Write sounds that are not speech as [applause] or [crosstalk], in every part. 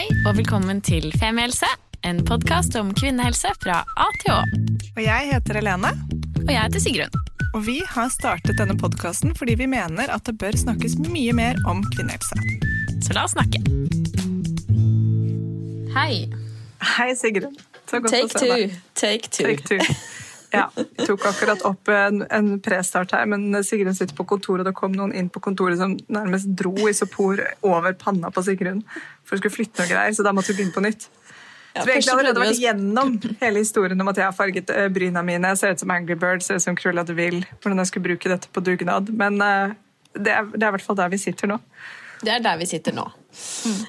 Hei og velkommen til Femihelse, en podkast om kvinnehelse fra A til Å. Og jeg heter Helene. Og jeg heter Sigrun. Og vi har startet denne podkasten fordi vi mener at det bør snakkes mye mer om kvinnehelse. Så la oss snakke. Hei. Hei, Sigrun. Så godt Take å se deg. Take two. Take two. Ja, vi tok akkurat opp en, en prestart her, men Sigrun sitter på kontoret, og det kom noen inn på kontoret som nærmest dro isopor over panna på Sigrun for å skulle flytte noe greier, så da måtte vi begynne på nytt. Ja, Så vi egentlig allerede vært igjennom gjennom hele historien om at jeg har farget eh, bryna mine, ser ut som Angry Bird, ser ut som Cruella de Vil, hvordan jeg skulle bruke dette på dugnad. Men eh, det, er, det er i hvert fall der vi sitter nå. Det er der vi sitter nå.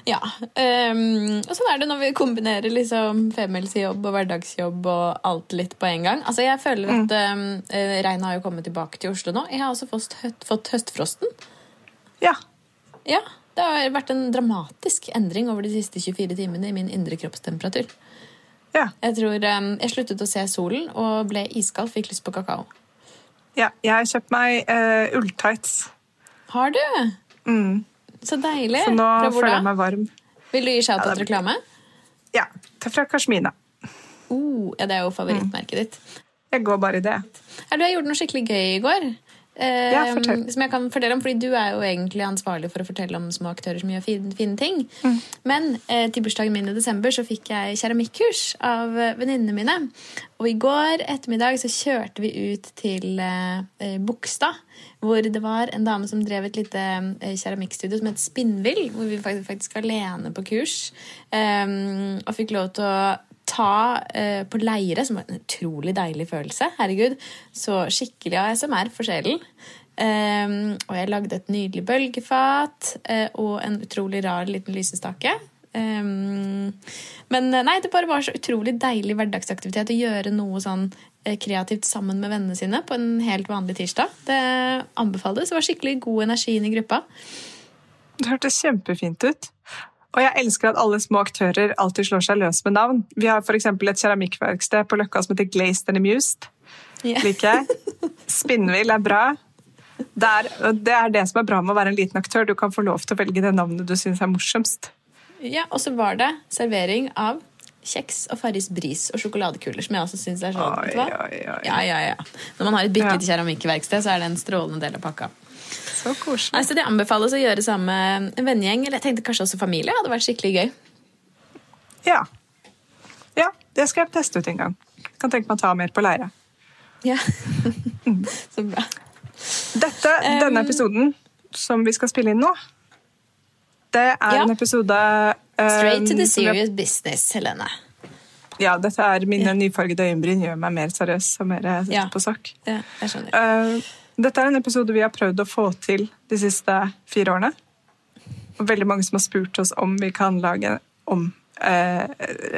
Ja. Um, og sånn er det når vi kombinerer liksom femmilsjobb og hverdagsjobb og alt litt på en gang. Altså jeg føler at um, Regnet har jo kommet tilbake til Oslo nå. Jeg har også fått, fått høstfrosten. Ja. Ja, Det har vært en dramatisk endring over de siste 24 timene i min indre kroppstemperatur. Ja. Jeg tror um, jeg sluttet å se solen og ble iskald, fikk lyst på kakao. ja. Jeg har kjøpt meg uh, ulltights, Har du? Så deilig. så nå føler jeg meg varm. Vil du gi shout-out-reklame? Ja, det er fra Kashmina. Uh, ja, det er jo favorittmerket ditt. Jeg går bare i det. Er du, jeg gjorde noe skikkelig gøy i går. Ja. Som jeg kan fortelle om, fordi Du er jo egentlig ansvarlig for å fortelle om små aktører som gjør fine, fine ting. Mm. Men eh, til bursdagen min i desember så fikk jeg keramikkurs av eh, venninnene mine. Og i går ettermiddag så kjørte vi ut til eh, eh, Bogstad. Hvor det var en dame som drev et lite eh, keramikkstudio som het Spinnvill. Hvor vi faktisk, faktisk var alene på kurs. eh, og fikk lov til å ta eh, på leire, som var en utrolig deilig følelse. Herregud, så skikkelig ASMR for sjelen. Um, og jeg lagde et nydelig bølgefat eh, og en utrolig rar liten lysestake. Um, men eh, nei, det bare var så utrolig deilig hverdagsaktivitet å gjøre noe sånn eh, kreativt sammen med vennene sine på en helt vanlig tirsdag. Det anbefales. Det var skikkelig god energi inn i gruppa. Det hørtes kjempefint ut. Og jeg elsker at alle små aktører alltid slår seg løs med navn. Vi har f.eks. et keramikkverksted på Løkka som heter Glazed and Amused. Yeah. Liker jeg. Spinnvill er bra. Det er, det er det som er bra med å være en liten aktør. Du kan få lov til å velge det navnet du syns er morsomst. Ja, og så var det servering av kjeks og Farris bris og sjokoladekuler, som jeg også syns er sånn. Oi, oi, oi. Ja, ja, ja. Når man har et bitte lite keramikkverksted, så er det en strålende del av pakka. Så koselig. Altså, Det anbefales å gjøre en vennegjeng, eller jeg tenkte kanskje også familie. hadde vært skikkelig gøy. Ja. ja, det skal jeg teste ut en gang. Kan tenke meg å ta mer på leire. Ja. [laughs] så bra. Dette, denne episoden som vi skal spille inn nå, det er Ja. en episode eh, Straight to the serious jeg- business, Helene. Ja, dette er mine nyfargede øyenbryn gjør meg mer seriøs og mer Ja. på sak. Ja, jeg skjønner. Eh, dette er en episode vi har prøvd å få til de siste fire årene. Og veldig mange som har spurt oss om vi kan lage om, eh,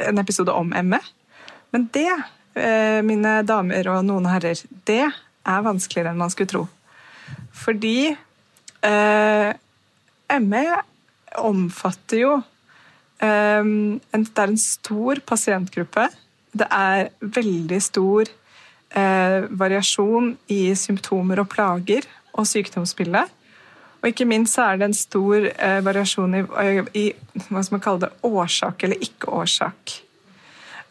en episode om ME. Men det, eh, mine damer og noen herrer, det er vanskeligere enn man skulle tro. Fordi eh, ME omfatter jo eh, en, Det er en stor pasientgruppe. Det er veldig stor eh, variasjon i symptomer og plager og sykdomsbildet. Og ikke minst så er det en stor eh, variasjon i, i hva skal man kalle det, årsak eller ikke-årsak.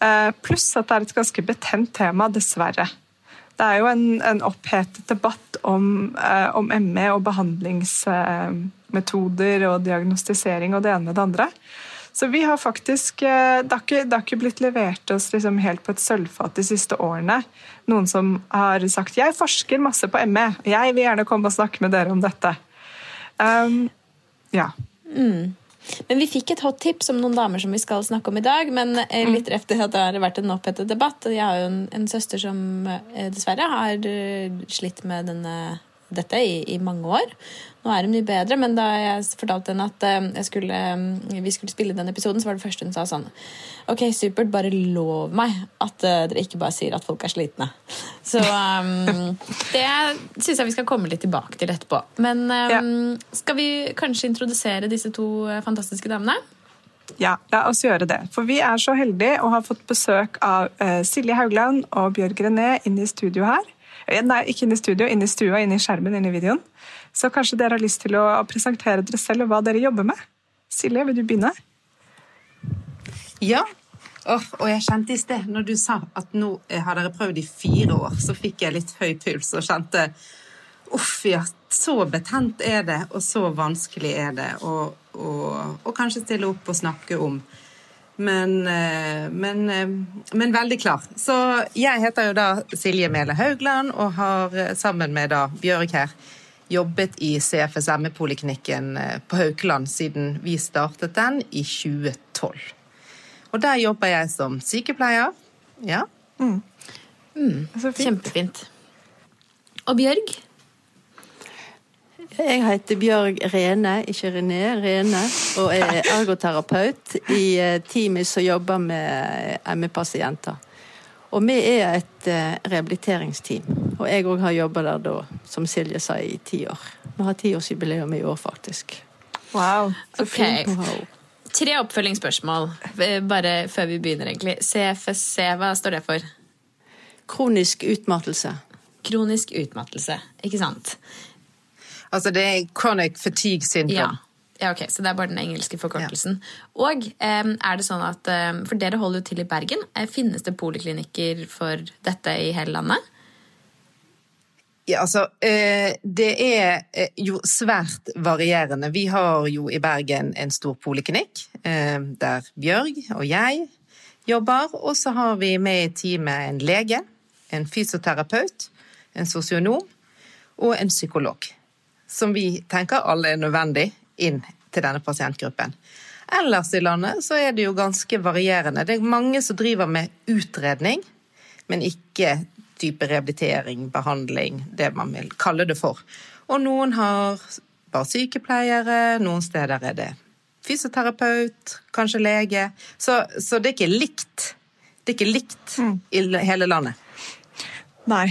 Eh, pluss at det er et ganske betent tema, dessverre. Det er jo en, en opphetet debatt om, eh, om ME og behandlingsmetoder og diagnostisering og det ene med det andre. Så vi har faktisk, eh, Det har ikke, det har ikke blitt levert oss liksom helt på et sølvfat de siste årene. Noen som har sagt 'jeg forsker masse på ME', jeg vil gjerne komme og snakke med dere om dette'. Um, ja. Men vi fikk et hot tips om noen damer som vi skal snakke om i dag. Men eh, litt efter at det har vært en opphetet debatt. Jeg har jo en, en søster som eh, dessverre har slitt med denne, dette i, i mange år. Nå er hun mye bedre, men da jeg fortalte henne at eh, skulle, eh, vi skulle spille den episoden, så var det første hun sa sånn Ok, supert, bare lov meg at eh, dere ikke bare sier at folk er slitne. Så um, [laughs] det syns jeg vi skal komme litt tilbake til etterpå. Men um, skal vi kanskje introdusere disse to eh, fantastiske damene? Ja, la oss gjøre det. For vi er så heldige å ha fått besøk av Silje Haugland og Bjørg René inne i studio her. Eh, Nei, ikke inne i studio, inne i stua, inne i skjermen, inne i videoen. Så kanskje dere har lyst til å presentere dere selv og hva dere jobber med. Silje, vil du begynne? Ja. Oh, og jeg kjente i sted, når du sa at nå eh, har dere prøvd i fire år, så fikk jeg litt høy puls og kjente Uff, ja, så betent er det, og så vanskelig er det å kanskje stille opp og snakke om. Men, eh, men, eh, men, veldig klar. Så jeg heter jo da Silje Mele Haugland og har eh, sammen med da Bjørg her jobbet i CFSM-poliklinikken på Haukeland siden vi startet den i 2012. Og der jobber jeg som sykepleier. Ja. Mm. Mm, kjempefint. Og Bjørg? Jeg heter Bjørg Rene, ikke René, Rene, og er ergoterapeut i eh, teamet som jobber med eh, ME-pasienter. Og vi er et eh, rehabiliteringsteam. Og jeg òg har jobba der da, som Silje sa, i ti år. Vi har tiårsjubileum i år, faktisk. Wow, så okay. fint. Wow. Tre oppfølgingsspørsmål bare før vi begynner, egentlig. CFSC, hva står det for? Kronisk utmattelse. Kronisk utmattelse, ikke sant. Altså det er chronic fatigue syndrome. Ja. Ja, ok, Så det er bare den engelske forkortelsen. Ja. Og er det sånn at For dere holder jo til i Bergen. Uh, finnes det poliklinikker for dette i hele landet? Ja, altså uh, Det er uh, jo svært varierende. Vi har jo i Bergen en stor poliklinikk der Bjørg og jeg jobber. Og så har vi med i teamet en lege, en fysioterapeut, en sosionom og en psykolog som vi tenker alle er nødvendig inn til denne pasientgruppen. Ellers i landet så er det jo ganske varierende. Det er mange som driver med utredning, men ikke type rehabilitering, behandling, det man vil kalle det for. Og noen har bare sykepleiere, noen steder er det fysioterapeut, kanskje lege. Så, så det er ikke likt. Det er ikke likt mm. i hele landet. Nei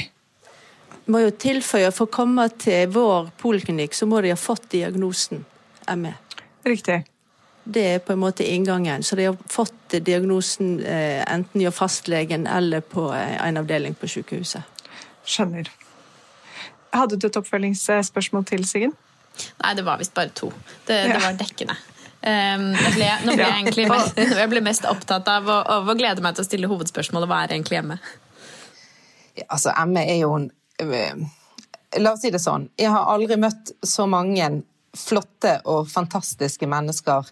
må jo tilføye for å komme til vår poliklinikk, så må de ha fått diagnosen ME. Riktig. Det er på en måte inngangen. Så de har fått diagnosen eh, enten hos fastlegen eller på eh, en avdeling på sykehuset. Skjønner. Hadde du et oppfølgingsspørsmål til, Siggen? Nei, det var visst bare to. Det, det var dekkende. Um, jeg, ble, nå ble jeg, egentlig mest, [laughs] jeg ble mest opptatt av å, av å glede meg til å stille hovedspørsmålet hva er egentlig hjemme? Ja, altså, ME er jo en la oss si det sånn. Jeg har aldri møtt så mange flotte og fantastiske mennesker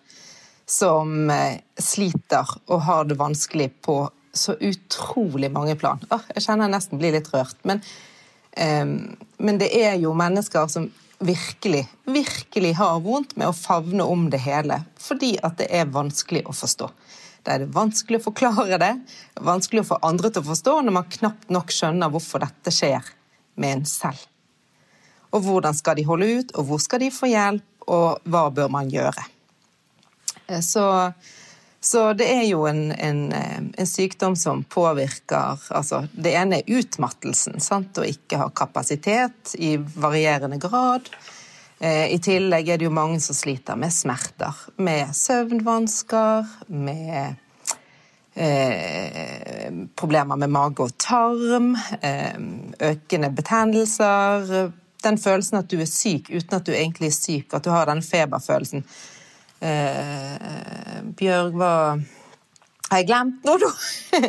som eh, sliter og har det vanskelig på så utrolig mange plan. Åh, jeg kjenner jeg nesten blir litt rørt. Men, um, men, det er jo mennesker som virkelig, virkelig har vondt med å favne om det hele, fordi at det er vanskelig å forstå. Det er vanskelig å forklare det, vanskelig å få andre til å forstå når man knapt nok skjønner hvorfor dette skjer med en selv. Og hvordan skal de holde ut, og hvor skal de få hjelp, og hva bør man gjøre? Eh, så, så det er jo en, en, eh, en, sykdom som påvirker altså Det ene er utmattelsen, sant? å ikke ha kapasitet i varierende grad. Eh, I tillegg er det jo mange som sliter med smerter, med søvnvansker, med Eh, problemer med mage og tarm, eh, økende betennelser. Den følelsen at du er syk uten at du egentlig er syk, at du har den feberfølelsen. Eh, Bjørg, hva Har jeg glemt noe, da?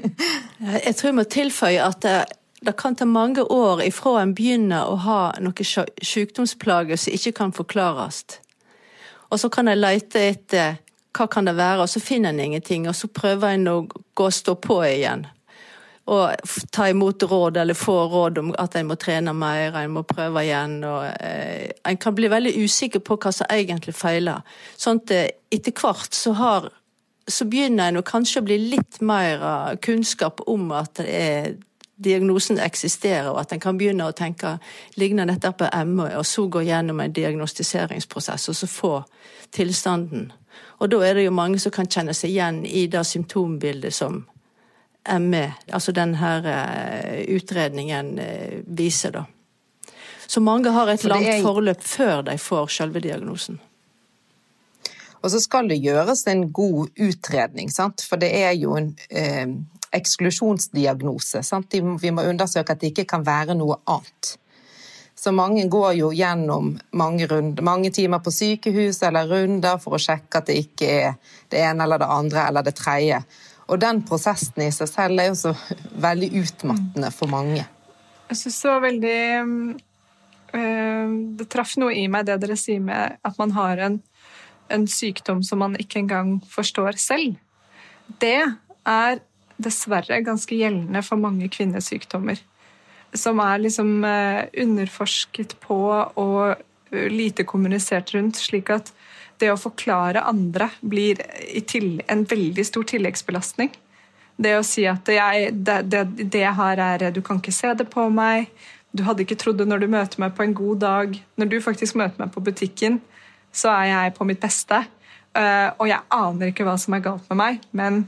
[laughs] jeg tror jeg må tilføye at det, det, kan ta mange år ifra en begynner å ha noen sykdomsplager som ikke kan forklares. Og så kan jeg lete etter hva kan det være, og så finner en ingenting. Og så prøver en å gå og stå på igjen. Og ta imot råd, eller få råd om at en må trene mer, en må prøve igjen. og eh, En kan bli veldig usikker på hva som egentlig feiler. Sånn at eh, etter hvert så, har, så begynner en kanskje å bli litt mer kunnskap om at er, diagnosen eksisterer, og at en kan begynne å tenke ligner dette på ME, og så gå gjennom en diagnostiseringsprosess, og så få tilstanden. Og da er det jo mange som kan kjenne seg igjen i det symptombildet som ME, altså denne eh, utredningen eh, viser, da. Så mange har et langt er... forløp før de får selve diagnosen. Og så skal det gjøres en god utredning, sant? for det er jo en eh, eksklusjonsdiagnose. Sant? Vi må undersøke at det ikke kan være noe annet. Så mange går jo gjennom mange, runder, mange timer på sykehus eller runder for å sjekke at det ikke er det ene eller det andre eller det tredje. Og den prosessen i seg selv er jo så [laughs] veldig utmattende for mange. Jeg syns det var veldig øh, Det traff noe i meg, det dere sier med at man har en, en sykdom som man ikke engang forstår selv. Det er dessverre ganske gjeldende for mange kvinnesykdommer som er liksom eh, underforsket på og eh, lite kommunisert rundt, slik at det å forklare andre blir en veldig stor tilleggsbelastning. Det å si at jeg, det, det, det her er Du kan ikke se det på meg. Du hadde ikke trodd det når du møter meg på en god dag. Når du faktisk møter meg på butikken, så er jeg på mitt beste. Eh, og jeg aner ikke hva som er galt med meg, men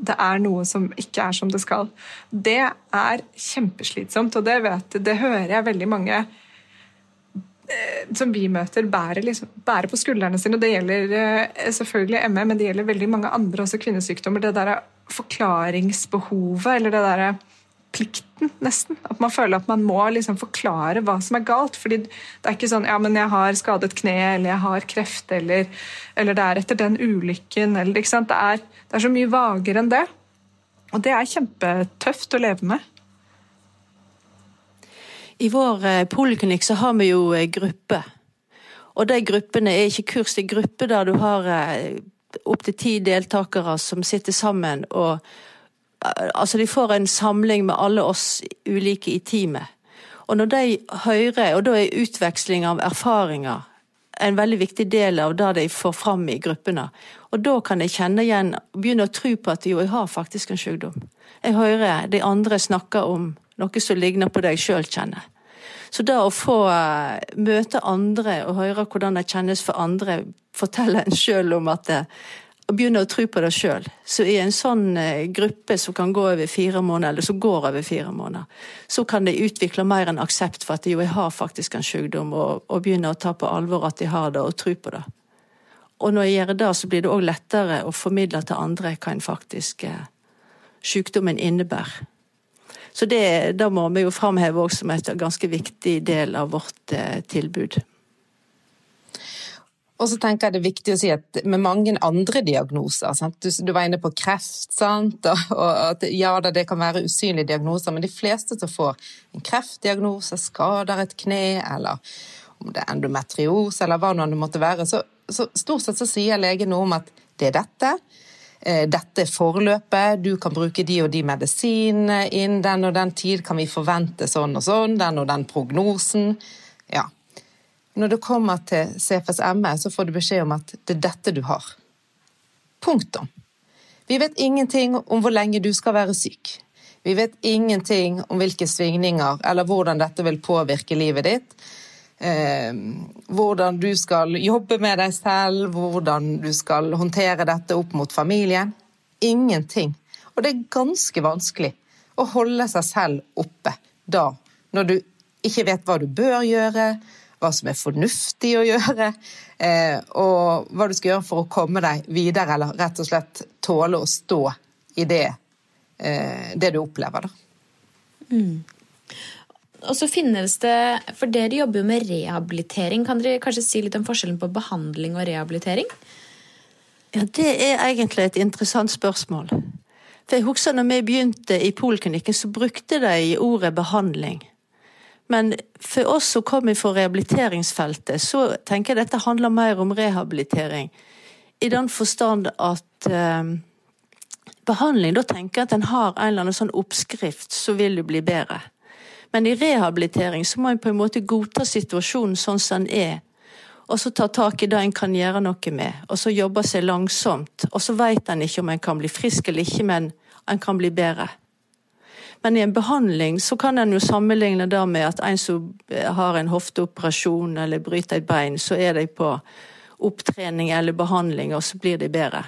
det er noe som ikke er som det skal. Det er kjempeslitsomt, og det, vet, det hører jeg veldig mange eh, som vi møter, bærer, liksom, bærer, på skuldrene sine. og Det gjelder eh, selvfølgelig ME, men det gjelder veldig mange andre også kvinnesykdommer. Det der forklaringsbehovet, eller det derre plikten, nesten. At man føler at man må liksom forklare hva som er galt. fordi det er ikke sånn ja, men jeg har skadet kne, eller jeg har kreft, eller, eller det er etter den ulykken, eller ikke sant. Det er, det er så mye vagere enn det. Og det er kjempetøft å leve med. I vår eh, poliklinikk så har vi jo eh, gruppe. Og de gruppene er ikke kurs, det er grupper der du har eh, opptil ti deltakere som sitter sammen og Altså, de får en samling med alle oss ulike i teamet. Og når de hører, og da er utveksling av erfaringer en veldig viktig del av det de får fram i gruppene. Og da kan jeg kjenne igjen, begynne å tro på at jo, jeg har faktisk en sykdom. Jeg hører de andre snakke om noe som ligner på det jeg sjøl kjenner. Så det å få uh, møte andre og høre hvordan det kjennes for andre, forteller en sjøl om at det, og begynner å tro på det sjøl. Så i en sånn eh, gruppe som kan gå over fire måneder, eller som går over fire måneder, så kan de utvikle mer enn aksept for at jo, jeg har faktisk en sykdom, og, og begynner å ta på alvor at de har det, og tro på det. Og når jeg gjør det, så blir det òg lettere å formidle til andre hva en faktisk eh, sykdommen innebærer. Så det, det må vi jo framheve òg som et ganske viktig del av vårt eh, tilbud. Og så tenker jeg det er viktig å si at med mange andre diagnoser du, du, var inne på kreft, sant? Og at ja da, det kan være usynlige diagnoser, men de fleste som får en kreftdiagnose, skader et kne, eller om det er endometriose, eller hva nå det måtte være, så, så stort sett så sier legen noe om at det er dette. Eh, dette er forløpet, du kan bruke de og de medisinene innen den og den tid, kan vi forvente sånn og sånn, den og den prognosen. Ja, når du kommer til CFS-ME, så får du beskjed om at det er dette du har. Punktum. Vi vet ingenting om hvor lenge du skal være syk. Vi vet ingenting om hvilke svingninger eller hvordan dette vil påvirke livet ditt. Eh, hvordan du skal jobbe med deg selv, hvordan du skal håndtere dette opp mot familien. Ingenting. Og det er ganske vanskelig å holde seg selv oppe da, når du ikke vet hva du bør gjøre, hva som er fornuftig å gjøre, eh, og hva du skal gjøre for å komme deg videre, eller rett og slett tåle å stå i det, eh, det du opplever. Da. Mm. Og så finnes det, for Dere jobber jo med rehabilitering. Kan dere kanskje si litt om forskjellen på behandling og rehabilitering? Ja, Det er egentlig et interessant spørsmål. For jeg husker når vi begynte i poliklinikken, så brukte de ordet behandling. Men for oss som kommer fra rehabiliteringsfeltet, så tenker jeg dette handler mer om rehabilitering. I den forstand at eh, behandling, da tenker jeg at en har en eller annen sånn oppskrift, så vil du bli bedre. Men i rehabilitering så må en på en måte godta situasjonen sånn som den er. Og så ta tak i det en kan gjøre noe med, og så jobbe seg langsomt. Og så veit en ikke om en kan bli frisk eller ikke, men en kan bli bedre. Men i en behandling så kan en jo sammenligne det med at en som har en hofteoperasjon eller bryter et bein, så er de på opptrening eller behandling, og så blir de bedre.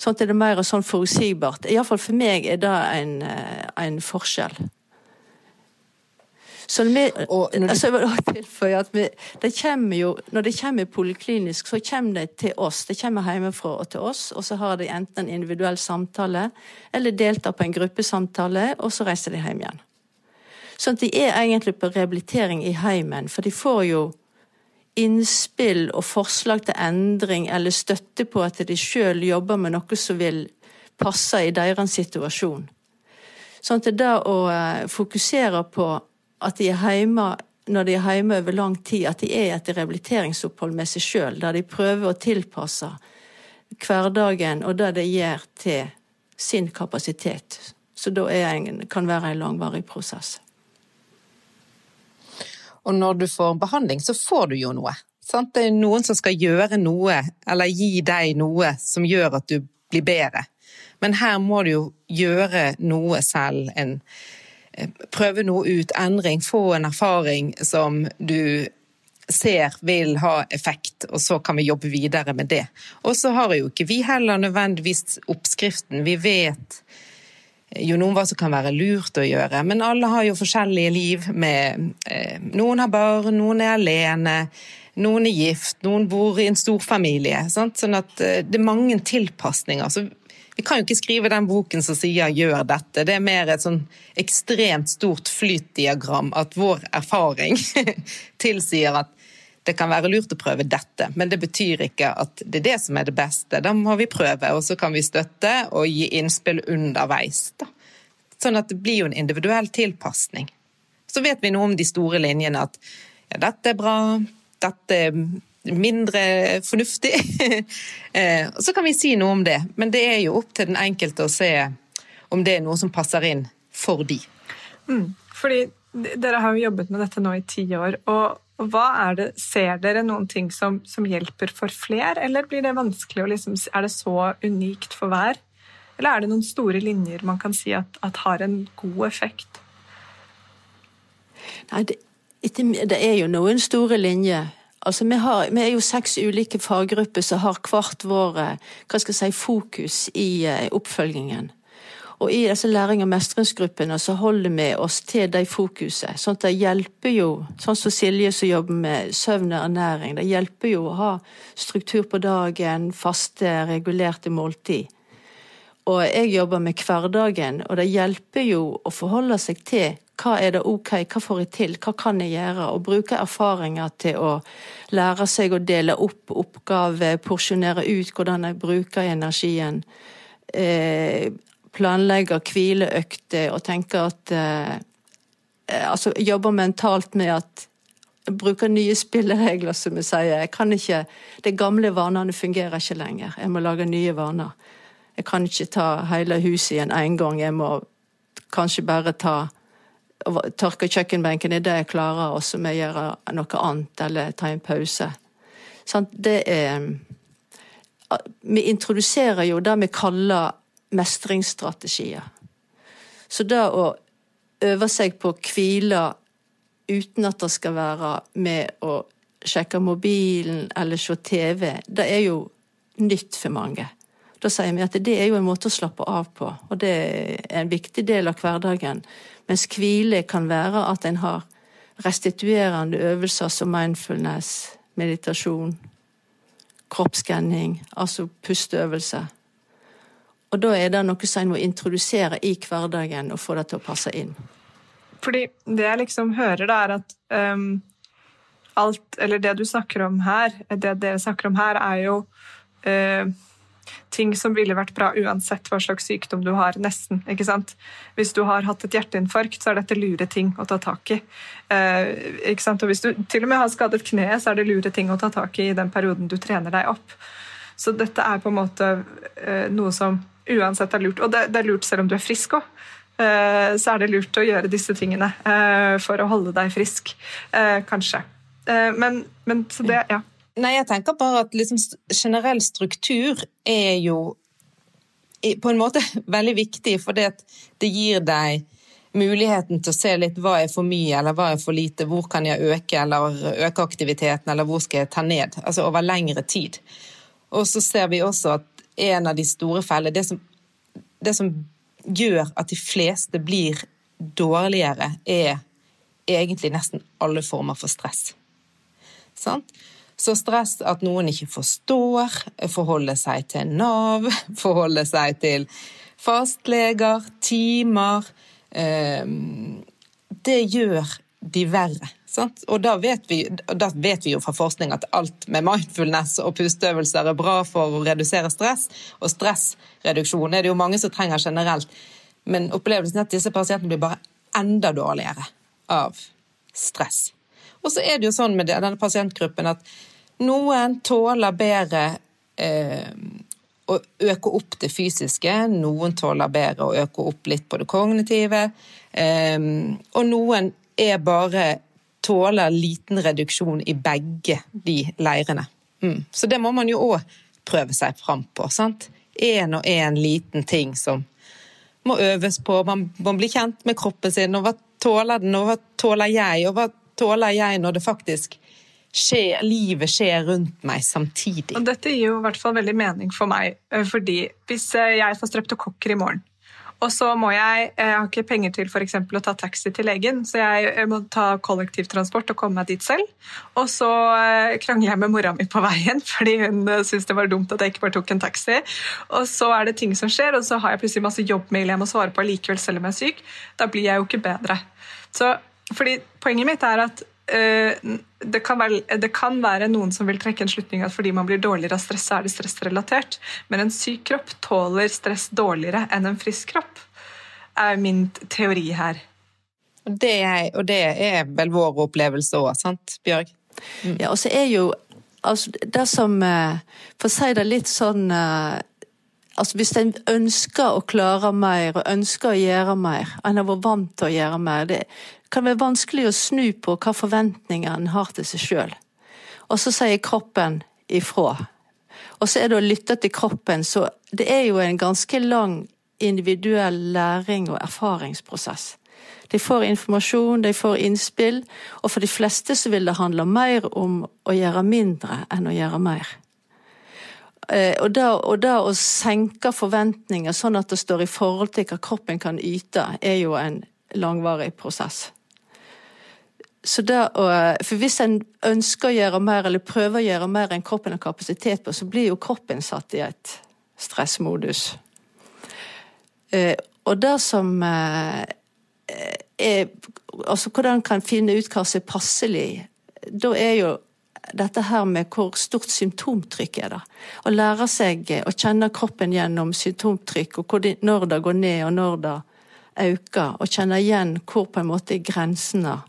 Sånn at det er mer sånn forutsigbart. Iallfall for meg er det en, eh, en forskjell. Så vi, og når, altså, vi, det jo, når det kommer poliklinisk, så kommer de til oss. De kommer hjemmefra og til oss, og så har de enten en individuell samtale eller deltar på en gruppesamtale, og så reiser de hjem igjen. Sånn at de er egentlig på rehabilitering i heimen, for de får jo innspill og forslag til endring eller støtte på at de sjøl jobber med noe som vil passe i deres situasjon. Sånn at det å eh, fokusere på at de er hjemme når de er hjemme over lang tid, at de er i et rehabiliteringsopphold med seg sjøl, der de prøver å tilpasse hverdagen og det de gjør til sin kapasitet. Så da en, kan være en langvarig prosess. Og når du får behandling, så får du jo noe. Sant? Det er noen som skal gjøre noe, eller gi deg noe som gjør at du blir bedre. Men her må du jo gjøre noe selv. En, prøve noe ut, endring, få en erfaring som du ser vil ha effekt, og så kan vi jobbe videre med det. Og så har jo ikke vi heller nødvendigvis oppskriften. Vi vet jo noen hva som kan være lurt å gjøre, men alle har jo forskjellige liv med eh, Noen har barn, noen er alene, noen er gift, noen bor i en storfamilie. Sant? Sånn at eh, det er mange tilpasninger. Så vi kan jo ikke skrive den boken som sier 'gjør dette'. Det er mer et sånn ekstremt stort flytdiagram at vår erfaring [laughs] tilsier at det kan være lurt å prøve dette, men det betyr ikke at det er det som er det beste. Da må vi prøve, og så kan vi støtte og gi innspill underveis. Da. Sånn at det blir jo en individuell tilpasning. Så vet vi noe om de store linjene, at ja, dette er bra, dette er mindre fornuftig. [laughs] Eh, så kan vi si noe om det, men det er jo opp til den enkelte å se om det er noe som passer inn for de. Mm, fordi dere har jo jobbet med dette nå i ti år. og hva er det, Ser dere noen ting som, som hjelper for fler, eller blir det vanskelig? Liksom, er det så unikt for hver? Eller er det noen store linjer man kan si at, at har en god effekt? Nei, det, det, er jo noen store linjer. Altså, vi, har, vi, er jo seks ulike faggrupper som har hvert våre jeg si, fokus i uh, oppfølgingen. Og i disse læring- og mestringsgruppene så holder vi oss til de fokuset. Sånn at det hjelper jo, sånn som Silje som jobber med søvn og ernæring, det hjelper jo å ha struktur på dagen, faste, regulerte måltid. Og jeg jobber med hverdagen, og det hjelper jo å forholde seg til hva er det ok, hva får jeg til, hva kan jeg gjøre? Og bruke erfaringer til å lære seg å dele opp oppgaver, porsjonere ut hvordan jeg bruker energien. Eh, planlegge hvileøkter og tenker at eh, Altså jobber mentalt med at Bruker nye spilleregler, som vi sier. Jeg kan ikke De gamle vanene fungerer ikke lenger. Jeg må lage nye vaner. Jeg kan ikke ta hele huset igjen én gang. Jeg må kanskje bare ta tørke kjøkkenbenken i det jeg klarer, og så må jeg gjøre noe annet, eller ta en pause. Sånn, det er Vi introduserer jo det vi kaller mestringsstrategier. Så det å øve seg på å hvile uten at det skal være med å sjekke mobilen eller se TV, det er jo nytt for mange. Da sier vi at det er jo en måte å slappe av på, og det er en viktig del av hverdagen. Mens hvile kan være at en har restituerende øvelser som mindfulness, meditasjon, kroppsskanning, altså pusteøvelser. Og da er det noe som en må introdusere i hverdagen og få det til å passe inn. Fordi det jeg liksom hører, da, er at um, alt Eller det du snakker om her, det dere snakker om her, er jo uh, ting som ville vært bra uansett hva slags sykdom du har, nesten. ikke sant? Hvis du har hatt et hjerteinfarkt, så er dette lure ting å ta tak i. Eh, ikke sant? Og hvis du til og med har skadet kneet, så er det lure ting å ta tak i i den perioden du trener deg opp. Så dette er på en måte eh, noe som uansett er lurt. Og det, det er lurt selv om du er frisk òg. Eh, så er det lurt å gjøre disse tingene eh, for å holde deg frisk. Eh, kanskje. Men, men så det, ja. Nei, jeg tenker bare at liksom generell struktur er jo på en måte [laughs] veldig viktig, for det, gir deg muligheten til å se litt hva er for mye eller hva er for lite, hvor kan jeg øke eller øke aktiviteten, eller hvor skal jeg ta ned? Altså over lengre tid. Og så ser vi også at en av de store fellene. Det det som gjør at de fleste blir dårligere, er egentlig nesten alle former for stress. Sant? Så stress at noen ikke forstår, forholder seg til Nav, [laughs] forholder seg til fastleger, timer, eh, det gjør de verre. Sant? Og da vet, vi, da vet, vi, jo fra forskning at alt med mindfulness og pusteøvelser er bra for å redusere stress, og stressreduksjon er det jo mange som trenger generelt. Men opplevelsen er at disse pasientene blir bare enda dårligere av stress. Og så er det jo sånn med denne pasientgruppen at noen tåler bedre eh, å øke opp det fysiske, noen tåler bedre å øke opp litt på det kognitive, eh, og noen er bare tåler liten reduksjon i begge de leirene. Mm. Så det må man jo òg prøve seg fram på. sant? Én og én liten ting som må øves på. Man man blir kjent med kroppen sin, og hva tåler den, og hva tåler jeg, og hva tåler jeg når det faktisk skjer, livet skjer rundt meg samtidig. Og dette gir jo i hvert fall veldig mening for meg, eh, fordi hvis eh, jeg får streptokokker i morgen, og så må jeg Jeg har ikke penger til for å ta taxi til legen, så jeg må ta kollektivtransport og komme meg dit selv. Og så eh, krangler jeg med mora mi på veien [laughs] fordi hun eh, syntes det var dumt at jeg ikke bare tok en taxi. Og så er det ting som skjer, og så har jeg plutselig masse jobbmail jeg må svare på likevel selv om jeg er syk. Da blir jeg jo ikke bedre. Så, fordi Poenget mitt er at Eh, det kan, være, det kan, være, noen som vil trekke en slutning at fordi man blir dårligere av stress, så er det stressrelatert. Men en syk kropp tåler stress dårligere enn en frisk kropp, er min teori her. Det er, og det er vel vår opplevelse òg, sant, Bjørg? Mm. Ja, og så er jo altså, det som eh, For å si det litt sånn eh, altså Hvis en ønsker å klare mer og ønsker å gjøre mer, en har vært vant til å gjøre mer det, kan være vanskelig å snu på hva forventninger en har til seg sjøl. Og så sier kroppen ifra. Og så er det å lytte til kroppen, så det er jo en ganske lang individuell læring og erfaringsprosess. De får informasjon, de får innspill, og for de fleste så vil det handle mer om å gjøre mindre enn å gjøre mer. Eh, og da, og da å senke forventninger sånn at det står i forhold til hva kroppen kan yte, er jo en langvarig prosess. Så det å, for Hvis en ønsker å gjøre mer, eller prøver å gjøre mer enn kroppen har kapasitet på, så blir jo kroppen satt i et stressmodus. Eh, og det som eh, er Altså hvordan kan finne ut hva som er passelig, da er jo dette her med hvor stort symptomtrykk er det. Å lære seg å kjenne kroppen gjennom symptomtrykk, og når det går ned og når det øker. Og kjenne igjen hvor på en måte grensene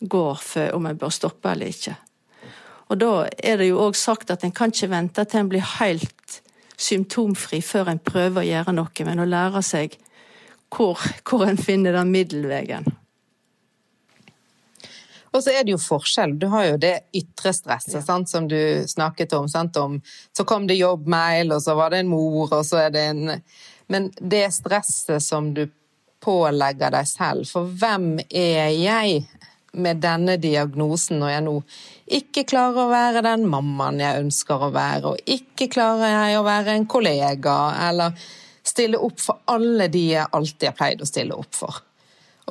går for om en bør stoppe eller ikke. Og Da er det jo òg sagt at en kan ikke vente til en blir helt symptomfri før en prøver å gjøre noe, men å lære seg hvor, hvor en finner den middelveien. Og så er det jo forskjell. Du har jo det ytre stresset ja. sant, som du snakket om, sant, om. Så kom det jobbmail, og så var det en mor, og så er det en Men det stresset som du pålegger deg selv, for hvem er jeg? med denne diagnosen når jeg nå ikke klarer å være den mammaen jeg ønsker å være, og ikke klarer jeg å være en kollega, eller stille opp for alle de jeg alltid har pleid å stille opp for.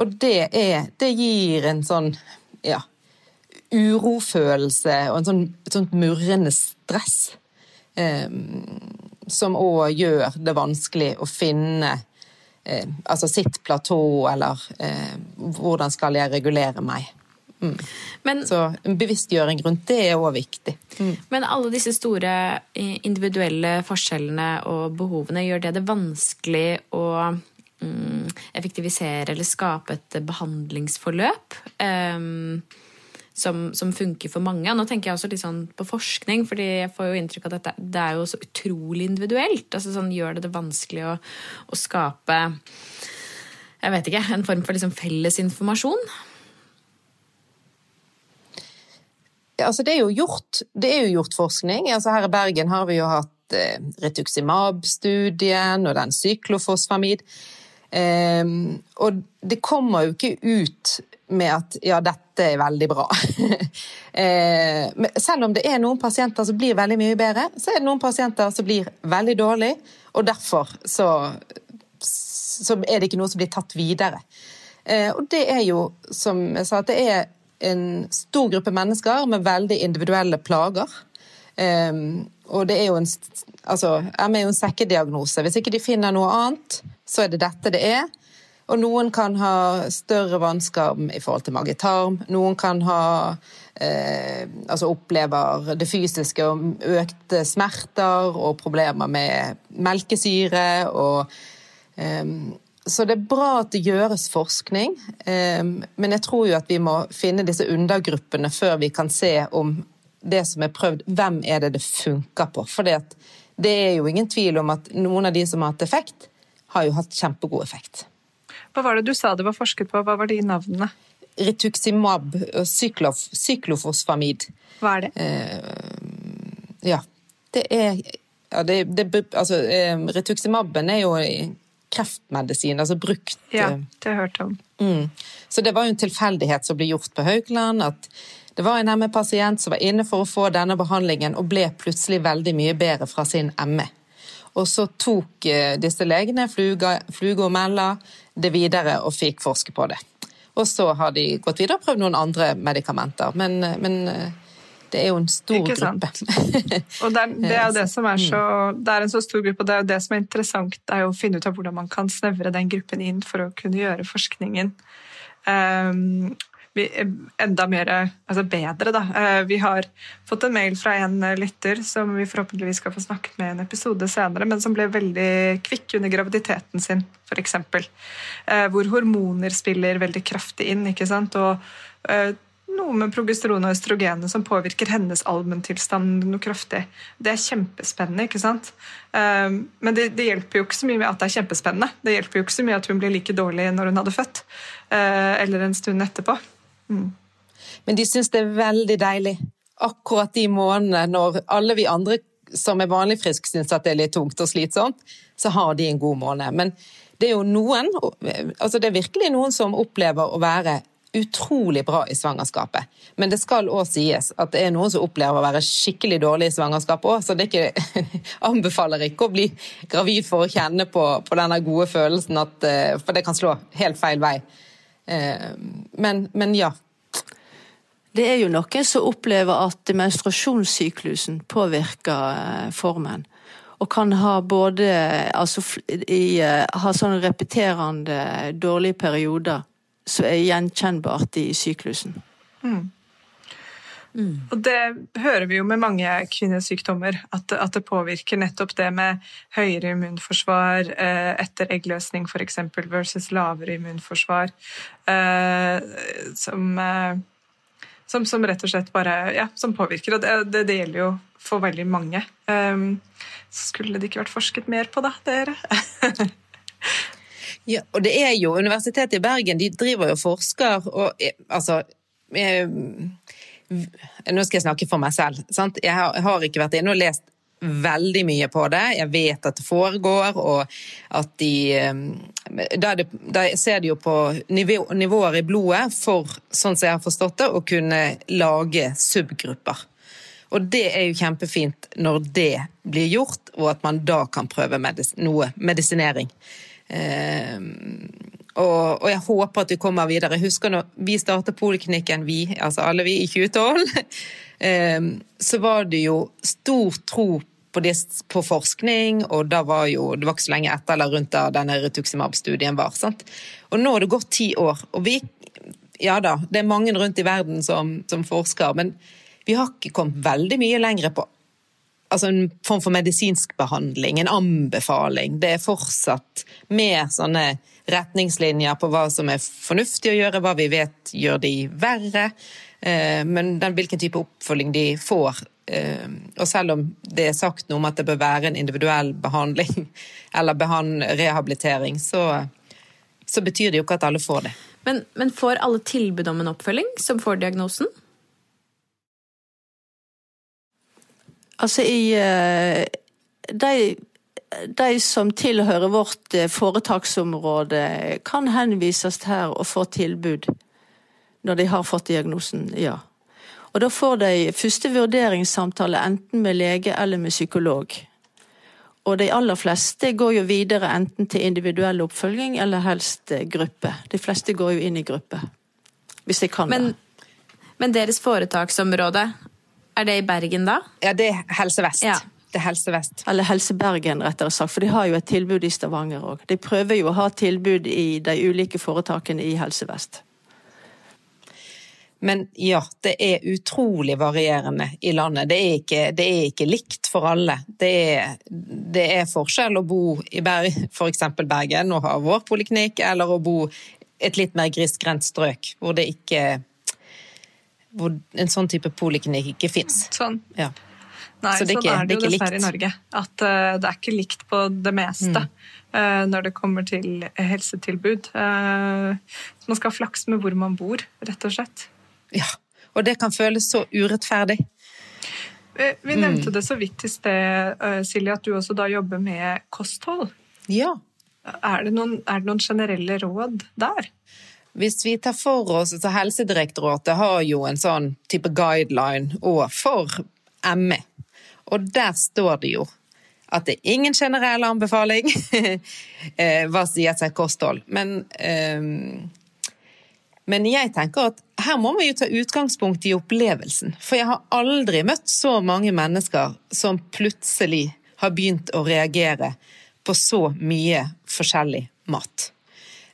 Og det er Det gir en sånn ja, urofølelse og en sånn, et sånt murrende stress. Eh, som òg gjør det vanskelig å finne eh, altså sitt platå, eller eh, hvordan skal jeg regulere meg. Mm. Men, Så en bevisstgjøring rundt det er òg viktig. Mm. Men alle disse store eh, individuelle forskjellene og behovene, gjør det det vanskelig å effektivisere eller skape et behandlingsforløp? Um, som, som, funker for mange. Nå tenker jeg også litt sånn på forskning, fordi jeg får jo inntrykk av at dette, det er jo så utrolig individuelt. Altså sånn Gjør det det vanskelig å, å skape jeg vet ikke, en form for liksom felles informasjon? Altså, det, er gjort, det, er jo gjort, forskning. Altså, her i Bergen har vi jo hatt eh, Retuximab-studien og den syklofosfamid. Eh, og det kommer jo ikke ut med at ja, dette er veldig bra. [laughs] eh, selv om det er noen pasienter som blir veldig mye bedre, så er det noen pasienter som blir veldig dårlig, og derfor så, så er det ikke noe som blir tatt videre. Eh, og det er jo, som jeg sa, at det er en stor gruppe mennesker med veldig individuelle plager. Um, og det er jo en altså, ME er jo en sekkediagnose. Hvis ikke de finner noe annet, så er det dette det er. Og noen kan ha større vansker i forhold til mage-tarm. Noen kan ha eh, Altså opplever det fysiske og økte smerter og problemer med melkesyre og eh, Så det er bra at det gjøres forskning, eh, men jeg tror jo at vi må finne disse undergruppene før vi kan se om det som er prøvd, hvem er det det funker på? For det er jo ingen tvil om at noen av de som har hatt effekt, har jo hatt kjempegod effekt. Hva var det du sa det var forsket på? Hva var de navnene? Rituximab og cyklof, cyklofosfamid. Hva er det? Eh, ja. Det er ja, det, det, altså, eh, Rituximaben er jo kreftmedisin, altså brukt Ja, eh, det har jeg hørt om. Mm. Så det var jo en tilfeldighet som ble gjort på Haukeland. at det var en ME-pasient som var inne for å få denne behandlingen, og ble plutselig veldig mye bedre fra sin ME. Og så tok eh, disse legene, Fluge, Fluge og Mella, det videre og fikk forske på det. Og så har de gått videre og prøvd noen andre medikamenter, men, eh, men eh, det er jo en stor gruppe. [laughs] og det er, det er, det som er så Det er en så stor gruppe, og det er jo det som er interessant, det er jo å finne ut av hvordan man kan snevre den gruppen inn for å kunne gjøre forskningen. Um, enda mer, altså bedre. Da. Eh, vi har fått en mail fra en lytter som vi forhåpentligvis skal få snakket med i en episode senere, men som ble veldig kvikk under graviditeten sin, f.eks. Eh, hvor hormoner spiller veldig kraftig inn. ikke sant? Og eh, noe med progesteron og østrogenet som påvirker hennes allmenntilstand noe kraftig. Det er kjempespennende, ikke sant? Men det, det, hjelper jo ikke så mye med at det er kjempespennende. Det hjelper jo ikke så mye at hun blir like dårlig når hun hadde født, eller en stund etterpå. Men de syns det er veldig deilig akkurat de månedene når alle vi andre som er vanlig friske syns at det er litt tungt og slitsomt, så har de en god måned. Men det er jo noen, altså det er virkelig noen som opplever å være utrolig bra i svangerskapet. Men det skal òg sies at det er noen som opplever å være skikkelig dårlig i svangerskapet òg, så det ikke, [laughs] anbefaler ikke å bli gravid for å kjenne på, på denne gode følelsen, at, eh, for det kan slå helt feil vei. Eh, men, men ja. Det er jo noen som opplever at menstruasjonssyklusen påvirker eh, formen. Og kan ha både altså, i, eh, ha sånne repeterende dårlige perioder som er gjenkjennbart i syklusen. Mm. Mm. Og det hører vi jo med mange kvinnesykdommer, at, at, det påvirker nettopp det med høyere immunforsvar eh, etter eggløsning f.eks. versus lavere immunforsvar. Eh, som, eh, som, som, rett og slett bare Ja, som påvirker. Og det, det, det gjelder jo for veldig mange. Eh, skulle det ikke vært forsket mer på, da, dere? [laughs] ja, og det er jo Universitetet i Bergen, de driver jo og forsker, og eh, altså eh, nå skal jeg snakke for meg selv. Sant? Jeg har, ikke vært inne og lest veldig mye på det. Jeg vet at det foregår, og at de eh, Da, det, da ser de jo på nivå, nivåer i blodet for, sånn som jeg har forstått det, å kunne lage subgrupper. Og det er jo kjempefint når det blir gjort, og at man da kan prøve medis noe medisinering. Eh, og, og, jeg håper at vi kommer videre. Jeg husker når vi startet poliklinikken, vi, altså alle vi i 2012, [laughs] ehm, så var det jo stor tro på, det, på, forskning, og da var jo, det var ikke så lenge etter eller rundt da denne Retuximab-studien var. sant? Og nå har det gått ti år, og vi Ja da, det er mange rundt i verden som, som forsker, men vi har ikke kommet veldig mye lenger på altså en form for medisinsk behandling, en anbefaling. Det er fortsatt med sånne retningslinjer på hva som er fornuftig å gjøre, hva vi vet gjør de verre, eh, men den, hvilken type oppfølging de får. Eh, og selv om det er sagt noe om at det bør være en individuell behandling [laughs] eller behand, rehabilitering, så, så, betyr det jo ikke at alle får det. Men, men får alle tilbud om en oppfølging som får diagnosen? Altså i eh, de de som tilhører vårt eh, foretaksområde, kan henvises her og få tilbud når de har fått diagnosen, ja. Og da får de første vurderingssamtale enten med lege eller med psykolog. Og de aller fleste går jo videre enten til individuell oppfølging eller helst eh, gruppe. De fleste går jo inn i gruppe, hvis de kan men, det. Men deres foretaksområde, er det i Bergen da? Ja, det er Helse Vest. Ja. Det er Helse Vest. Eller Helse Bergen, rettere sagt, for de har jo et tilbud i Stavanger òg. De prøver jo å ha tilbud i de ulike foretakene i Helse Vest. Men ja, det er utrolig varierende i landet. Det er ikke, det er ikke likt for alle. Det er, det er, forskjell å bo i Berg, f.eks. Bergen og ha vår poliklinikk, eller å bo et litt mer grisgrendt strøk hvor det ikke hvor en sånn type poliklinikk ikke fins. Sånn. Ja. Nei, Så det er sånn er det jo det er ikke dessverre i. Norge. At uh, det er ikke likt på det meste eh, når det kommer til helsetilbud. Uh, så man skal ha flaks med hvor man bor, rett og slett. ja. Og det kan føles så urettferdig. Vi nevnte det så vidt i sted, Silje, at du også da jobber med kosthold. Ja. Er det noen, er det noen generelle råd der? Hvis vi tar for oss, så Helsedirektoratet har jo en sånn type guideline for ME. Og der står det jo at det er ingen generell anbefaling [laughs] eh, hva sier seg kosthold. Men, eh, men jeg tenker at her må vi jo ta utgangspunkt i opplevelsen. For jeg har aldri møtt så mange mennesker som plutselig har begynt å reagere på så mye forskjellig mat.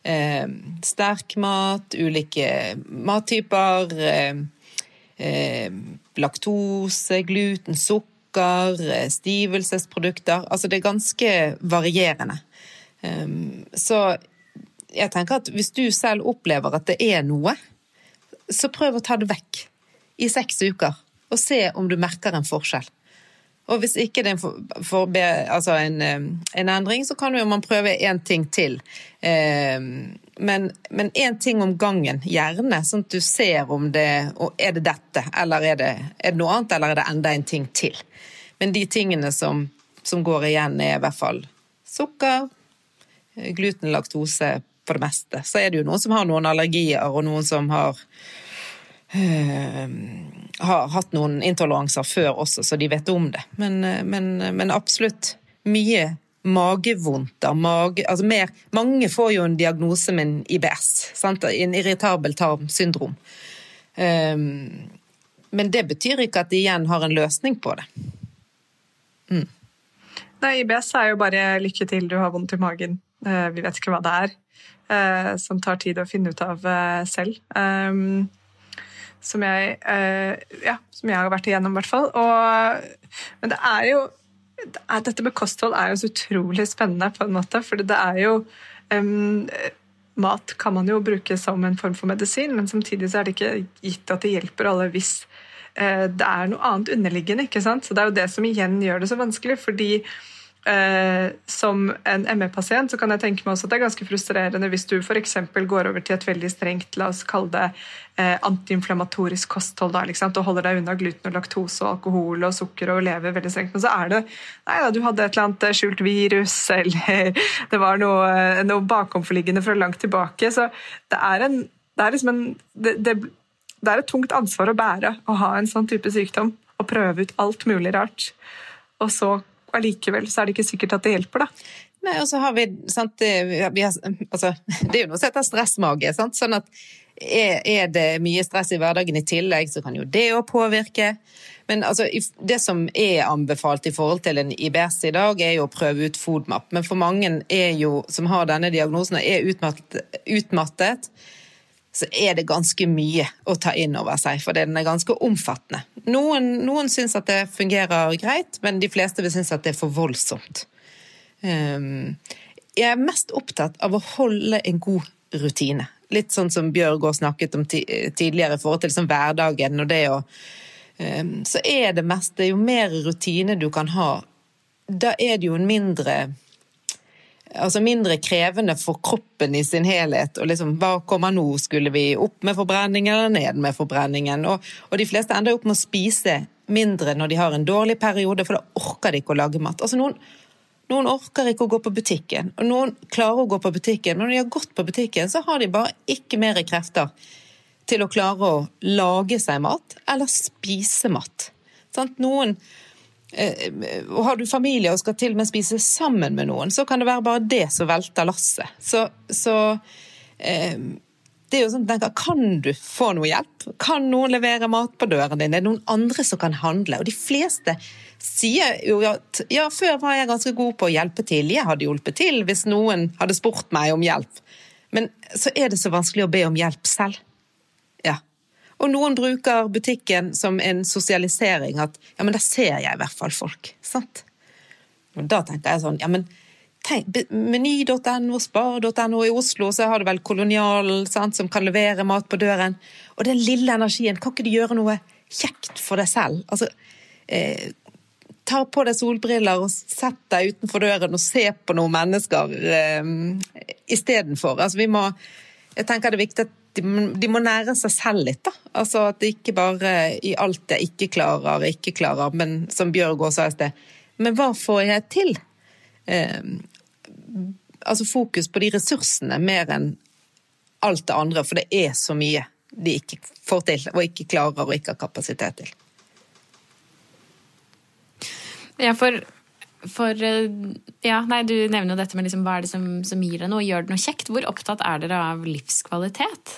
Eh, sterk mat, ulike mattyper, eh, eh, laktose, gluten, sukker, eh, stivelsesprodukter. Altså det er ganske varierende. Um, så jeg tenker at hvis du selv opplever at det er noe, så prøv å ta det vekk i seks uker, og se om du merker en forskjell. Og hvis ikke det er altså en, en endring, så kan jo man prøve én ting til. Men én ting om gangen, gjerne, sånn at du ser om det og Er det dette, eller er det, er det noe annet, eller er det enda en ting til? Men de tingene som, som går igjen, er i hvert fall sukker, gluten, laktose på det meste. Så er det jo noen som har noen allergier, og noen som har har hatt noen intoleranser før også, så de vet om det. Men, øh, men, men absolutt mye magevondter. Mage, altså mer, mange får jo en diagnose med en IBS, sant? en irritabel tarmsyndrom. Um, men det betyr ikke at de igjen har en løsning på det. Mm. Nei, IBS er jo bare 'lykke til, du har vondt i magen'. Uh, vi vet ikke hva det er. Uh, som tar tid å finne ut av uh, selv. Um, som jeg, ja, som jeg har vært igjennom, i hvert fall. Og, men det er jo det er, Dette med kosthold er jo så utrolig spennende, på en måte. For det er jo um, Mat kan man jo bruke som en form for medisin, men samtidig så er det ikke gitt at det hjelper alle hvis det er noe annet underliggende. ikke sant? Så Det er jo det som igjen gjør det så vanskelig. fordi Eh, som en ME-pasient så kan jeg tenke meg også at det er ganske frustrerende hvis du f.eks. går over til et veldig strengt la oss kalle det eh, antiinflamatorisk kosthold da, og holder deg unna gluten og laktose og alkohol og sukker og lever veldig strengt. Men så er det nei da, du hadde et eller annet skjult virus, [laughs] eller det var noe, noe bakomforliggende fra langt tilbake. Så det er, en, det er liksom en det, det, det er et tungt ansvar å bære å ha en sånn type sykdom og prøve ut alt mulig rart. Og så allikevel så er det ikke sikkert at det hjelper, da. Nei, og så har vi, sant, vi har, altså, det er jo noe som heter stressmage. Sant? Sånn at er, det mye stress i hverdagen i tillegg, så kan jo det òg påvirke. Men altså, det som er anbefalt i forhold til en IBS i dag, er jo å prøve ut FODMAP. Men for mange jo, som har denne diagnosen er utmattet, utmattet så er det ganske mye å ta inn over seg, for den er ganske omfattende. Noen, noen syns at det fungerer greit, men de fleste vil synes at det er for voldsomt. Um, jeg er mest opptatt av å holde en god rutine. Litt sånn som Bjørg har snakket om tidligere i forhold til sånn hverdagen og det å um, Så er det meste Jo mer rutine du kan ha, da er det jo en mindre altså mindre krevende for kroppen i sin helhet. og liksom, Hva kommer nå? Skulle vi opp med forbrenningen eller ned med forbrenningen? Og, og de fleste ender opp med å spise mindre når de har en dårlig periode, for da orker de ikke å lage mat. Altså noen, noen orker ikke å gå på butikken, og noen klarer å gå på butikken, men når de har gått på butikken, så har de bare ikke mer krefter til å klare å lage seg mat eller spise mat. Sånn, noen har du familie og skal til og med spise sammen med noen, så kan det være bare det som velter lasset. Så, så eh, det er jo sånn at tenker, Kan du få noe hjelp? Kan noen levere mat på døren din? Det er noen andre som kan handle. Og de fleste sier jo at ja, før var jeg ganske god på å hjelpe til. Jeg hadde hjulpet til hvis noen hadde spurt meg om hjelp. Men så er det så vanskelig å be om hjelp selv. Og noen bruker butikken som en sosialisering. At ja, men da ser jeg i hvert fall folk. Sant? Og da tenker jeg sånn, ja men Meny.no, spar.no i Oslo, så har du vel Kolonialen sant, som kan levere mat på døren. Og den lille energien, kan ikke du gjøre noe kjekt for deg selv? Altså, eh, ta på deg solbriller og sett deg utenfor døren og se på noen mennesker eh, istedenfor. Altså, vi må Jeg tenker det er viktig at de, de, må nære seg selv litt, da. Altså at det ikke bare i alt det ikke klarer, ikke klarer, men som Bjørg også sa i sted. Men hva får jeg til? Eh, altså fokus på de ressursene mer enn alt det andre, for det er så mye de ikke får til, og ikke klarer og ikke har kapasitet til. Ja, for, for ja, nei, Du nevner jo dette med liksom, hva er det som, som gir deg noe, gjør det noe kjekt. Hvor opptatt er dere av livskvalitet?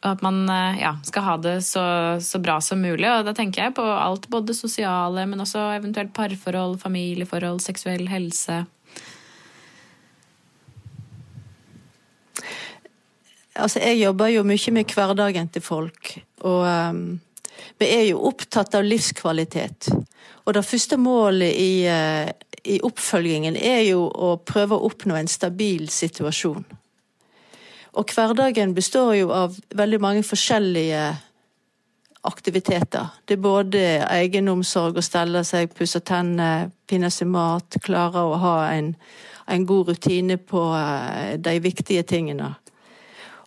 Og at man ja, skal ha det så, så, bra som mulig. Og da tenker jeg på alt, både sosiale, men også eventuelt parforhold, familieforhold, seksuell helse. Altså, jeg jobber jo mye med hverdagen til folk. Og um, vi er jo opptatt av livskvalitet. Og det første målet i, uh, i oppfølgingen er jo å prøve å oppnå en stabil situasjon. Og hverdagen består jo av veldig mange forskjellige aktiviteter. Det er både egenomsorg, å stelle seg, pusse tennene, finne seg mat, klare å ha en, en god rutine på eh, de viktige tingene.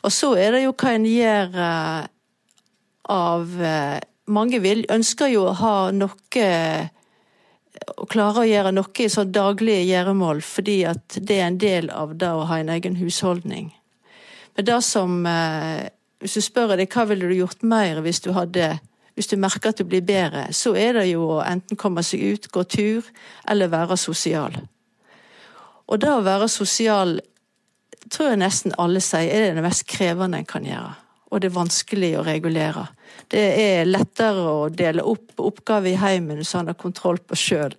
Og så er det jo hva en gjør eh, av eh, Mange vil, ønsker jo å ha noe å klare å gjøre noe i sånn daglige gjøremål, fordi at det er en del av det å ha en egen husholdning. Men det som eh, Hvis du spør deg hva ville du gjort mer hvis du hadde hvis du merker at du blir bedre, så er det jo å enten komme seg ut, gå tur, eller være sosial. Og det å være sosial tror jeg nesten alle sier er det mest krevende en kan gjøre. Og det er vanskelig å regulere. Det er lettere å dele opp oppgaver i heimen så han har kontroll på sjøl,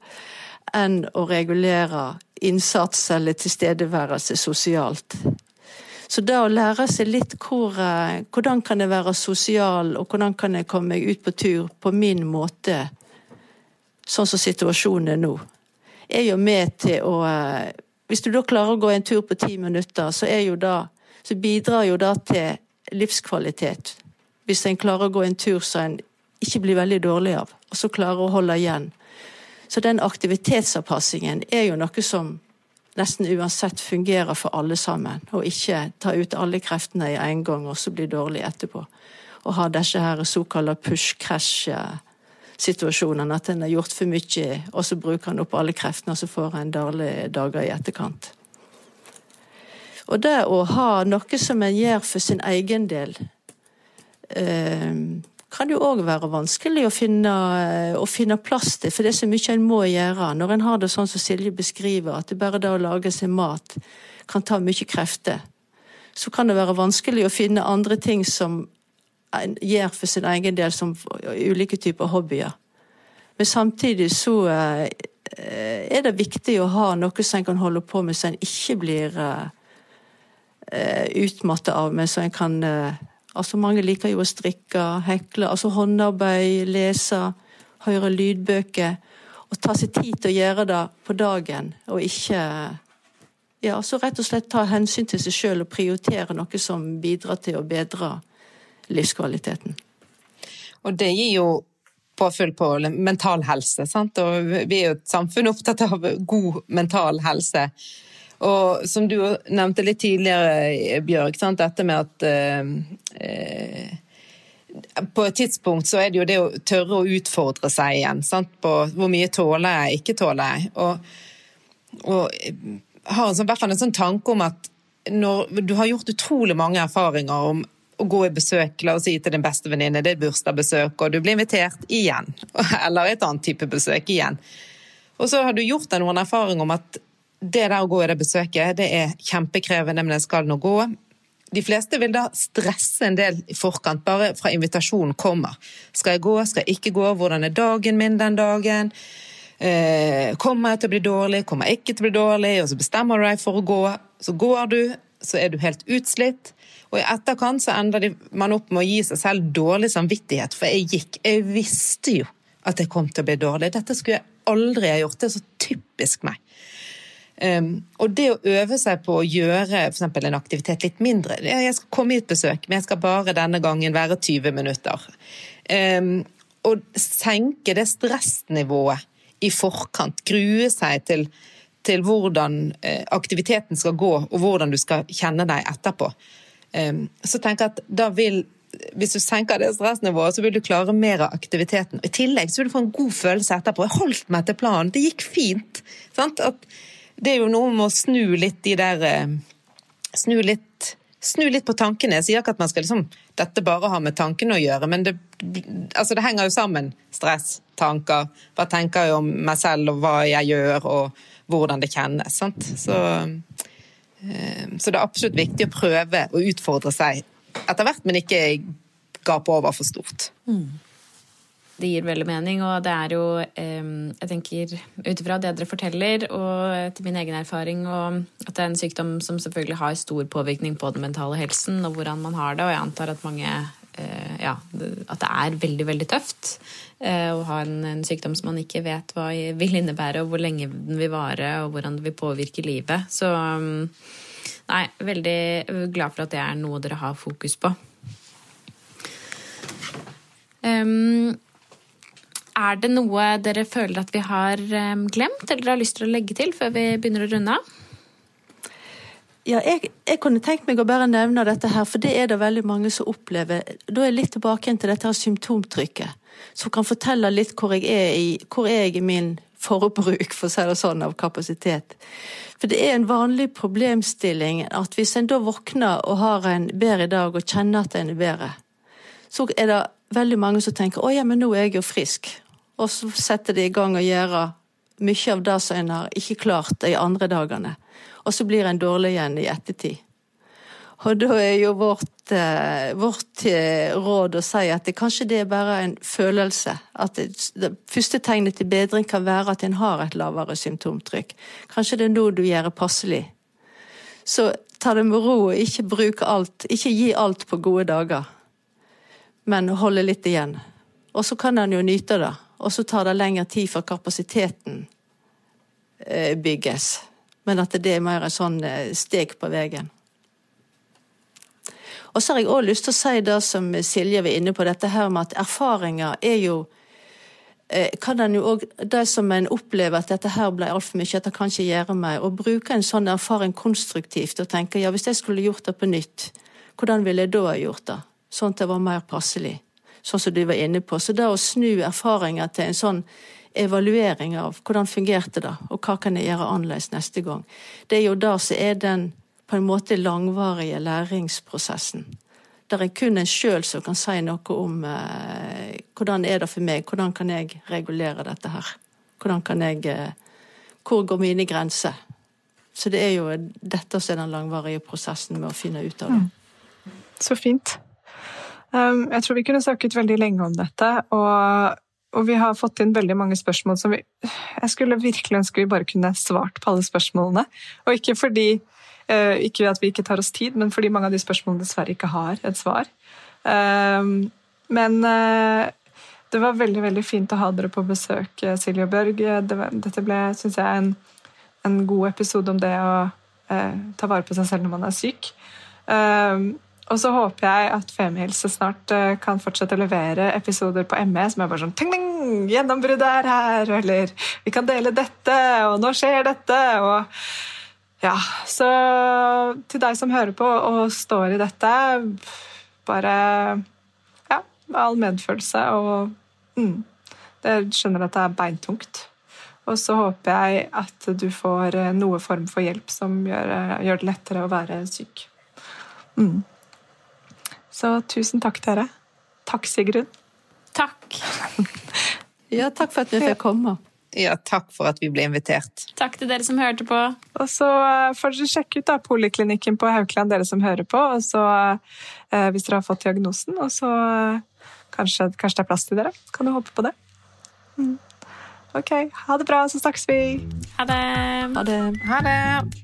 enn å regulere innsats eller tilstedeværelse sosialt. Så det å lære seg litt hvor, eh, hvordan kan jeg være sosial, og hvordan kan jeg komme meg ut på tur på min måte, sånn som situasjonen er nå, er jo med til å eh, Hvis du da klarer å gå en tur på ti minutter, så, det, så bidrar jo det til livskvalitet. Hvis en klarer å gå en tur som en ikke blir veldig dårlig av, og så klarer å holde igjen. Så den aktivitetsavpassingen er jo noe som nesten uansett fungerer for alle sammen, og ikke ta ut alle kreftene i en gang og så bli dårlig etterpå. Og ha disse her såkalte push-crash-situasjonene, at en har gjort for mye, og så bruker en opp alle kreftene, og så får en dårlige dager i etterkant. Og det å ha noe som en gjør for sin egen del, eh, kan jo òg være vanskelig å finne, eh, å finne, plass til, for det er så mye en må gjøre. Når en har det sånn som Silje beskriver, at det bare det å lage seg mat kan ta mye krefter, så kan det være vanskelig å finne andre ting som en gjør for sin egen del, som ulike typer hobbyer. Men samtidig så eh, er det viktig å ha noe som en kan holde på med, så en ikke blir eh, utmattet av, meg, så en kan Altså Mange liker jo å strikke, hekle, altså håndarbeid, lese, høre lydbøker. Og ta seg tid til å gjøre det på dagen, og ikke ja, så rett og slett ta hensyn til seg sjøl og prioritere noe som bidrar til å bedre livskvaliteten. Og det gir jo påfyll på mental helse, sant? og vi er jo et samfunn opptatt av god mental helse. Og som du nevnte litt tidligere, Bjørg, sant? dette med at eh, på et tidspunkt så er det jo det å tørre å utfordre seg igjen. Sant? På hvor mye tåler jeg, ikke tåler jeg. Og, og har en sånn, i hvert fall en sånn tanke om at når du har gjort utrolig mange erfaringer om å gå i besøk, la oss si til din beste venninne, det er bursdagsbesøk, og du blir invitert igjen. [laughs] Eller et annet type besøk igjen. Og så har du gjort deg noen erfaringer om at det der å gå i det besøket, det er kjempekrevende, men jeg skal nå gå. de fleste vil da stresse en del i forkant, bare fra invitasjonen kommer. Skal jeg gå, skal jeg ikke gå, hvordan er dagen min den dagen? Eh, kommer jeg til å bli dårlig, kommer jeg ikke til å bli dårlig? Og så bestemmer du deg for å gå. Så går du, så er du helt utslitt. Og i etterkant så ender man opp med å gi seg selv dårlig samvittighet, for jeg gikk. Jeg visste jo at jeg kom til å bli dårlig. Dette skulle jeg aldri ha gjort. Det er så typisk meg. Um, og det å øve seg på å gjøre f.eks. en aktivitet litt mindre Jeg skal komme i et besøk, men jeg skal bare denne gangen være 20 minutter. Og senke det stressnivået i forkant. Grue seg til, til hvordan uh, aktiviteten skal gå, og hvordan du skal kjenne deg etterpå. Um, så tenk at da vil hvis du senker det stressnivået, så vil du klare mer av aktiviteten. I tillegg så vil du få en god følelse etterpå. Jeg holdt meg til planen, det gikk fint. Sant? At det er jo noe med å snu litt de der eh, Snu litt, snu litt på tankene. Jeg sier ikke at man skal liksom Dette bare har med tankene å gjøre, men det, altså det henger jo sammen. Stress, tanker. Hva tenker jeg om meg selv, og hva jeg gjør, og hvordan det kjennes. Sant? Så, eh, så det er absolutt viktig å prøve å utfordre seg etter hvert, men ikke gape over for stort. Mm det gir veldig mening, og det er jo Jeg tenker ut ifra det dere forteller, og til min egen erfaring, og at det er en sykdom som selvfølgelig har stor påvirkning på den mentale helsen, og hvordan man har det, og jeg antar at mange eh, ja, at det er veldig, veldig tøft eh, å ha en, en, sykdom som man ikke vet hva vil innebære, og hvor lenge den vil vare, og hvordan det vil påvirke livet. Så nei, veldig glad for at det er noe dere har fokus på. Um, er det noe dere føler at vi har glemt, eller har lyst til å legge til før vi begynner å runde av? Ja, jeg, jeg, kunne tenkt meg å bare nevne dette her, for det er det veldig mange som opplever. Da er jeg litt tilbake til dette her symptomtrykket, som kan fortelle litt hvor jeg er i, hvor er jeg i min forbruk, for å si det sånn, av kapasitet. For det er en vanlig problemstilling at hvis en da våkner og har en bedre dag og kjenner at en er bedre, så er det veldig mange som tenker 'å ja, men nå er jeg jo frisk'. Og så setter de i gang å gjøre mye av det som en har ikke klart de andre dagene. Og så blir en dårlig igjen i ettertid. Og da er jo vårt, eh, vårt eh, råd å si at det, kanskje det er bare en følelse. At det, det, første tegnet til bedring kan være at en har et lavere symptomtrykk. Kanskje det er nå du gjør det passelig. Så ta det med ro og ikke bruk alt. Ikke gi alt på gode dager, men holde litt igjen. Og så kan en jo nyte det og så tar det lengre tid før kapasiteten eh, bygges. Men at det er mer en sånn eh, steg på veien. Og så har jeg òg lyst til å si det som Silje var inne på, dette her med at erfaringer er jo eh, kan en jo også, Det som en opplever at dette her ble altfor mye, at det kan ikke gjøre mer, å bruke en sånn erfaring konstruktivt og tenke ja, hvis jeg skulle gjort det på nytt, hvordan ville jeg da gjort det? Sånn at det var mer passelig sånn som du var inne på. Så det å snu erfaringer til en sånn evaluering av hvordan fungerte det, og hva kan jeg gjøre annerledes neste gang, det er jo det som er den på en måte langvarige læringsprosessen. Der er kun en sjøl som kan si noe om eh, hvordan er det for meg, hvordan kan jeg regulere dette her. Hvordan kan jeg eh, Hvor går mine grenser? Så det er jo dette som er den langvarige prosessen med å finne ut av det. Mm. Så fint. Um, jeg tror vi kunne snakket veldig lenge om dette, og, og, vi har fått inn veldig mange spørsmål som vi Jeg skulle virkelig ønske vi bare kunne svart på alle spørsmålene. Og ikke fordi uh, ikke at vi ikke tar oss tid, men fordi mange av de spørsmålene dessverre ikke har et svar. Um, men uh, det var veldig veldig fint å ha dere på besøk, Silje og Børg. Dette ble, syns jeg, en, en, god episode om det å ta vare på seg selv når man er syk. Og så håper jeg at Femihelse snart uh, kan fortsette å levere episoder på ME som er bare sånn ting, ting, Gjennombruddet er her, eller vi kan dele dette, og nå skjer dette, og Ja. Så til deg som hører på og står i dette, bare Ja, all medfølelse og mm, Jeg skjønner at det er beintungt. Og så håper jeg at du får eh, noe form for hjelp som gjør, eh, gjør det lettere å være syk. Mm. Så tusen takk, dere. Takk, Sigrun. Takk. [laughs] ja, takk for at vi fikk komme. Ja, takk for at vi ble invitert. Takk til dere som hørte på. Og så eh, får dere sjekke ut da, poliklinikken på Haukeland, dere som hører på. Og så, eh, hvis dere har fått diagnosen, og så eh, kanskje, kanskje det er plass til dere. Kan du håpe på det. Mm. Ok, ha det bra, så snakkes vi. Ha det. Ha det. Ha det!